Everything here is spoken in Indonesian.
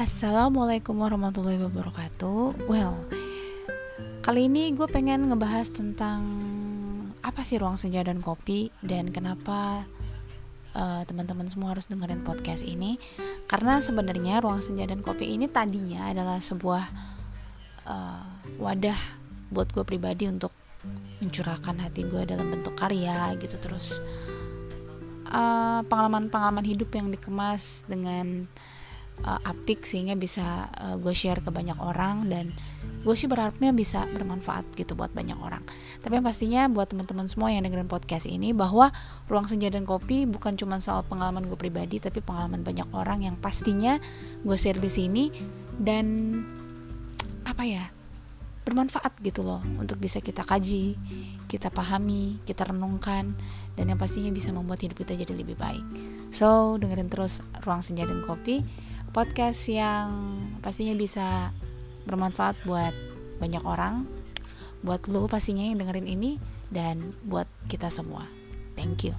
Assalamualaikum warahmatullahi wabarakatuh. Well, kali ini gue pengen ngebahas tentang apa sih ruang senja dan kopi dan kenapa uh, teman-teman semua harus dengerin podcast ini. Karena sebenarnya ruang senja dan kopi ini tadinya adalah sebuah uh, wadah buat gue pribadi untuk mencurahkan hati gue dalam bentuk karya gitu terus uh, pengalaman-pengalaman hidup yang dikemas dengan uh, apik sehingga bisa uh, gue share ke banyak orang dan gue sih berharapnya bisa bermanfaat gitu buat banyak orang tapi yang pastinya buat teman-teman semua yang dengerin podcast ini bahwa ruang senja dan kopi bukan cuma soal pengalaman gue pribadi tapi pengalaman banyak orang yang pastinya gue share di sini dan apa ya bermanfaat gitu loh untuk bisa kita kaji, kita pahami, kita renungkan dan yang pastinya bisa membuat hidup kita jadi lebih baik. So, dengerin terus Ruang Senja dan Kopi podcast yang pastinya bisa bermanfaat buat banyak orang, buat lo pastinya yang dengerin ini dan buat kita semua. Thank you.